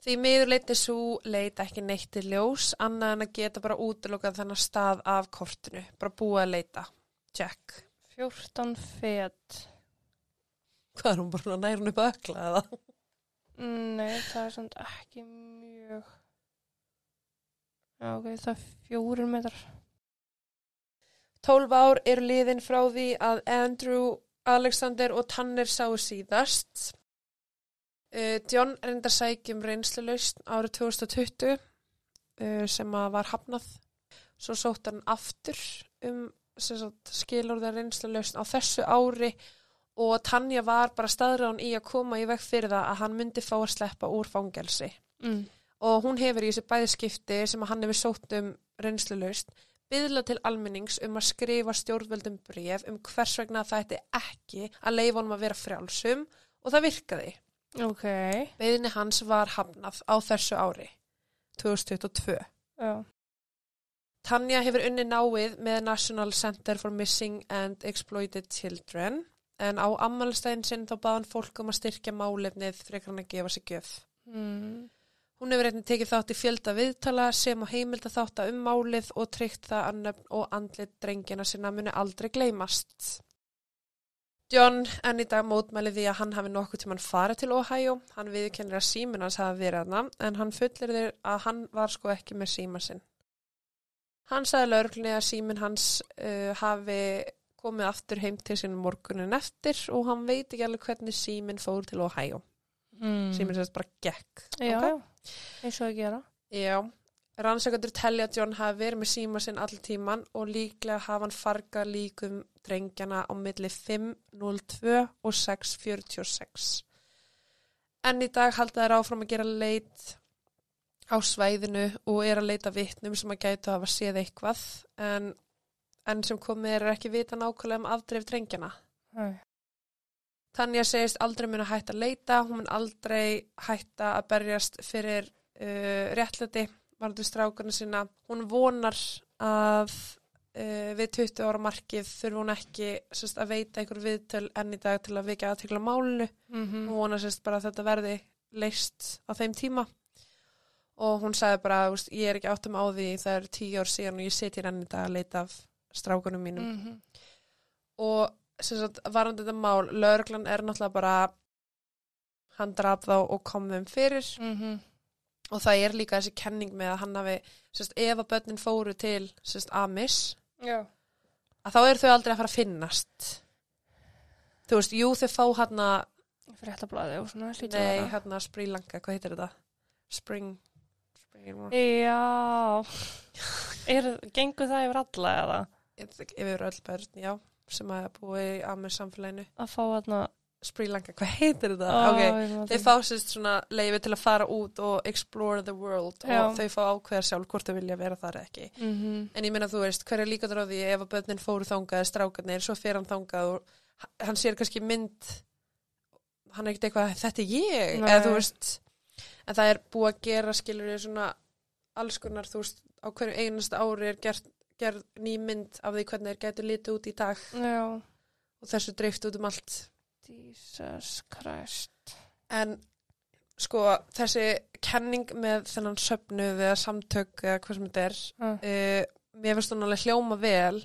A: Því miður leiti svo leit ekki neitt til ljós, annað en að geta bara útlokað þennan stað af kortinu, bara búið að leita. Check.
B: 14 fet.
A: Hvað er hún bara nærun upp að ökla eða?
B: Nei, það er samt ekki mjög... Já, ok, það er fjórir metrar.
A: 12 ár eru liðin frá því að Andrew, Alexander og Tanner sáu síðast. Uh, John reyndar sækjum reynslulaust árið 2020 uh, sem að var hafnað. Svo sótt hann aftur um skilurða reynslulaust á þessu ári og Tanja var bara staðræðan í að koma í veg fyrir það að hann myndi fá að sleppa úr fangelsi.
B: Mm.
A: Og hún hefur í þessi bæðskipti sem að hann hefur sótt um reynslulaust byðla til almennings um að skrifa stjórnvöldum bref um hvers vegna það ætti ekki að leifa honum að vera frjálsum og það virkaði.
B: Ok.
A: Beðinni hans var hafnað á þessu ári, 2022.
B: Já.
A: Tanja hefur unni náið með National Center for Missing and Exploited Children en á ammælstæðin sinn þá baðan fólk um að styrkja málefnið frekar hann að gefa sig gjöf.
B: Mm.
A: Hún hefur einnig tekið þátt í fjölda viðtala sem og heimilda þátt um málið og tryggt það að nöfn og andlit drengina sinna muni aldrei gleymast. John enn í dag mótmæli því að hann hafi nokkuð tímann farið til Ohio. Hann viðkennir að símin hans hafi verið hana en hann fullir þér að hann var sko ekki með síma sinn. Hann sagði lögurklunni að símin hans uh, hafi komið aftur heim til sín morgunin eftir og hann veit ekki alveg hvernig símin fór til Ohio.
B: Mm.
A: Símin sérst bara gekk.
B: Já,
A: Ok?
B: já. Eins og að gera.
A: Já, rannsakandur telja að John hafi verið með síma sinn all tíman og líklega hafa hann fargað líkum drengjana á milli 5.02 og 6.46. En í dag halda þær áfram að gera leit á svæðinu og er að leita vitnum sem að gætu að hafa séð eitthvað en, en sem komið er ekki vita nákvæmlega um afdreif drengjana.
B: Nei.
A: Tanja segist aldrei muni hætta að leita, hún mun aldrei hætta að berjast fyrir uh, réttlæti varðu strákana sína. Hún vonar að uh, við 20 ára markið þurfa hún ekki sérst, að veita einhver viðtöl enn í dag til að vikja aðtekla málinu.
B: Mm
A: Hún vonar sérst bara að þetta verði leist á þeim tíma og hún sagði bara, veist, ég er ekki áttum á því það er tíu ár síðan og ég seti enn í dag að leita af strákunum mínum
B: -hmm.
A: og sagt, varandi þetta mál, lögreglan er náttúrulega bara hann draf þá og kom þeim fyrir
B: Mm -hmm.
A: og það er líka þessi kenning með að hann hafi sagt, ef að börnin fóru til sagt, Amis,
B: Já.
A: að þá eru þau aldrei að fara að finnast þú veist, jú þau fá hann að
B: Fréttablaði og svona.
A: nei,
B: að
A: hann að Sri Lanka, hvað heitir þetta? Spring,
B: Já. Er, gengur það yfir alla eða?
A: yfir öll börn, já sem að búa í Amis samfélaginu
B: Að fá þarna...
A: Sri Lanka, hvað heitir þetta?
B: Ó,
A: ok,
B: ég man
A: Þeir fá sérst svona leiði til að fara út og explore the world
B: Já.
A: og þau fá ákveða sjálf hvort þau vilja vera þar eða ekki.
B: Mhm.
A: En ég meina þú veist, hver er líka því ef að börnin fóru þangað, strákarnir, svo fer hann þangað og hann sér kannski mynd, hann er ekkert eitthvað, þetta er ég, eða þú veist, en það er búið að gera, skilur ég svona alls konar, þú veist, á hverju einasta ári er gerð ný mynd af því hvernig þeir getur litið út í dag
B: Já.
A: og þessu dreift út um allt.
B: Jesus Christ.
A: En sko þessi kenning með þennan söfnuð eða samtök eða hvað sem þetta er,
B: Uh.
A: uh, mér finnst hún alveg hljóma vel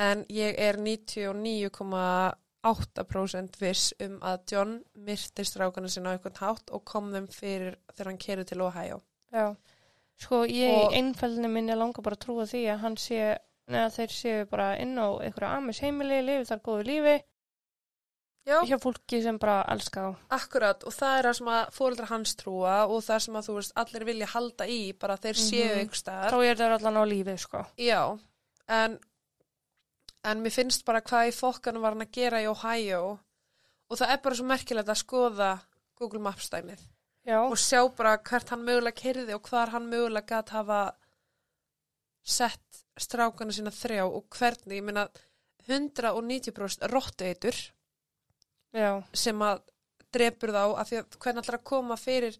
A: en ég er 99,8% viss um að John myrti strákana sinna á einhvern hátt og kom þeim fyrir þegar hann kerið til Ohio.
B: Já. Sko, ég í einfældinu minni langar bara að trúa því að hann sé, neða þeir séu bara inn á einhverja amis heimili, lifi þar góðu lífi,
A: Já,
B: hjá fólki sem bara elska þá.
A: akkurat og það er það sem að fóreldrar hans trúa og það sem að þú veist allir vilja halda í bara þeir séu
B: Mhm.
A: einhver staðar.
B: Þá er þeir allan á lífi, sko.
A: Já, en en mér finnst bara hvað í fokkanum var hann að gera í Ohio og það er bara svo merkilegt að skoða Google Maps dæmið
B: Já,
A: og sjá bara hvert hann mögulega kerði og hvar hann mögulega gæt hafa sett strákana sína þrjá og hvernig, ég meina 190% rótteitur
B: já,
A: sem að drepur þá af því að hvernig að koma fyrir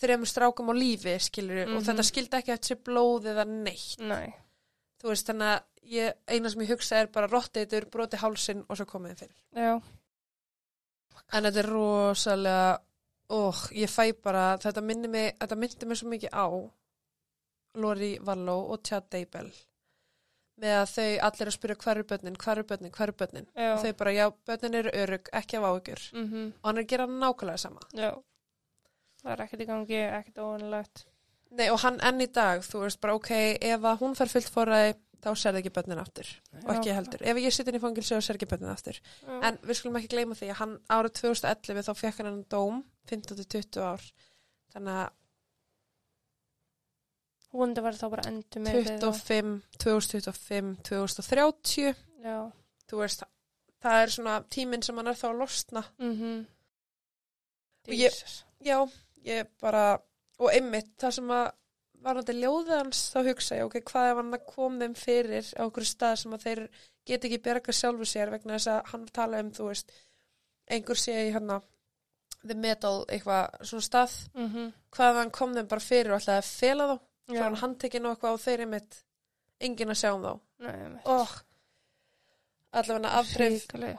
A: þremur strákum á lífi skilur og
B: Mhm.
A: þetta skildi ekki eftir sér blóð eða neitt.
B: Nei,
A: þú veist þannig að ég, eina sem ég hugsa er bara rótteitur, broti hálsin og svo komið þeim fyrir.
B: Já,
A: en þetta er rosalega óh, ég fæ bara þetta minni mig, þetta myndi mig svo mikið á Lori Valló og Chad Daybell með að þau allir að spyrja hver er börnin, hver er börnin, hver er börnin
B: já,
A: og þau bara, já, börnin eru örug, ekki af áhugjur
B: mhm,
A: og hann er að gera nákvæmlega sama
B: já. Það er ekkert í gangi, ekkert óvanilegt.
A: Nei, og hann enn í dag, þú veist bara, ok, ef að hún fer fyllt fóræði, þá serði ekki börnin aftur og ekki heldur. Ef ég sitt inn í fangilsi og ser ekki börnin aftur.
B: Já.
A: En við skulum ekki gleyma því að hann árið 2011 þá fekk hann hann dóm, 15-20 ár. Þannig að
B: Vonandi var þá bara endur með
A: 25, 2025, 2030,
B: Já,
A: þú veist, það er svona tíminn sem hann er þá að losna.
B: mhm.
A: Og ég-. Já, ég bara, og einmitt, það sem að var náttúrulega ljóðið hans, þá hugsa ég, ok, hvað ef hann að kom þeim fyrir á okkur stað sem að þeir get ekki berga sjálfu sér vegna þess að hann tala um, þú veist, einhver sé í hérna, the metal, eitthvað svona stað,
B: Mhm.
A: hvað ef hann kom þeim bara fyrir og ætlaði að fela þá, svo hann handtekinn og eitthvað og þeir einmitt, enginn að sjá um þá.
B: einmitt.
A: Oh, allavega
B: Hrikalega.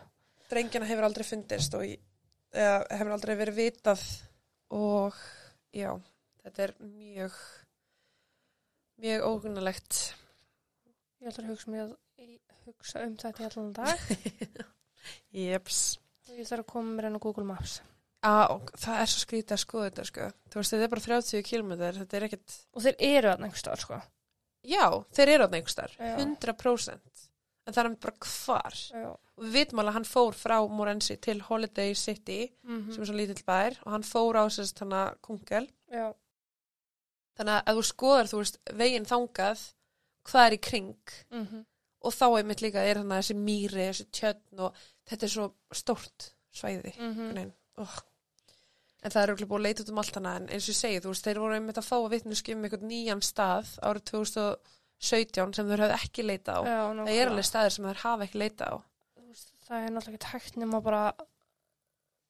A: drengina hefur aldrei fundist og eða, hefur aldrei verið vitað og já, þetta er mjög mjög óhugnalegt
B: Ég ætla að hugsa, mér, ég hugsa um þetta í allan dag
A: Jeps
B: og ég þarf að koma mér enn á Google Maps.
A: Á, það er svo skrítið að skoða þetta sko þú veist, þetta er bara 30 km þetta er ekkit,
B: Og þeir eru að stað, sko.
A: já, þeir eru á nengstar
B: Já.
A: 100% en það er bara hvar
B: Já.
A: og við vitum alveg að hann fór frá Morensi til Holiday City
B: Mm
A: sem er svo lítill bær og hann fór á sérst hann að kungel
B: Já,
A: þannig að ef þú skoðar, þú veist, veginn þangað hvað er í kring
B: mhm.
A: og þá einmitt líka er þannig þessi mýri, þessi tjötn og þetta er svo stórt svæði mm. oh. En það er auðvitað búið að leita út um allt hana en eins og ég segi, þú veist, þeir voru einmitt að fá að vitnuski um einhvern nýjan stað árið 2017 sem þeir hafði ekki leita á
B: Já,
A: það er alveg staðir sem þeir hafa ekki leita á
B: veist, Það er náttúrulega ekki hægt nema bara,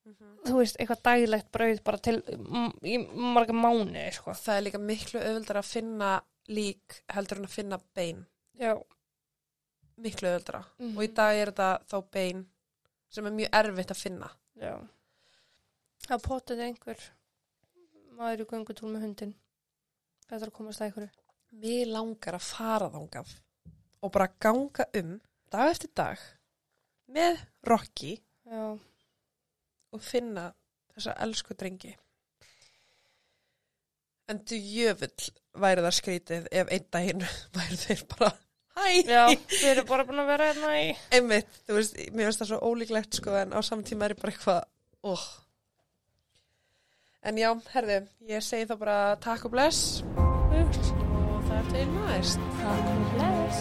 A: Mhm.
B: þú veist, eitthvað daglegt brauð bara til í marga mánuði, sko.
A: það er líka miklu auðvöldar að finna lík heldur en að finna bein
B: Já.
A: miklu auðvöldara
B: Mhm.
A: og í dag er þetta þá bein sem er mjög erfitt að finna
B: Já. Það potið einhver maður í göngutúl með hundin. Er að komast að einhverju.
A: Mér langar að fara þangað og bara ganga um dag eftir dag með Rocky
B: Já.
A: og finna þessa elsku drengi. En þú jöfull væri það skrítið ef einn daginn væri þeir bara hæ,
B: Já, við erum bara búin að vera hérna í...
A: einmitt, þú veist, mér finnst það svo ólíklegt sko en á saman tíma er ég bara eitthvað, óh. En já, herðu, ég segi þá bara takk og bless og það er til næst.
B: Takk og bless.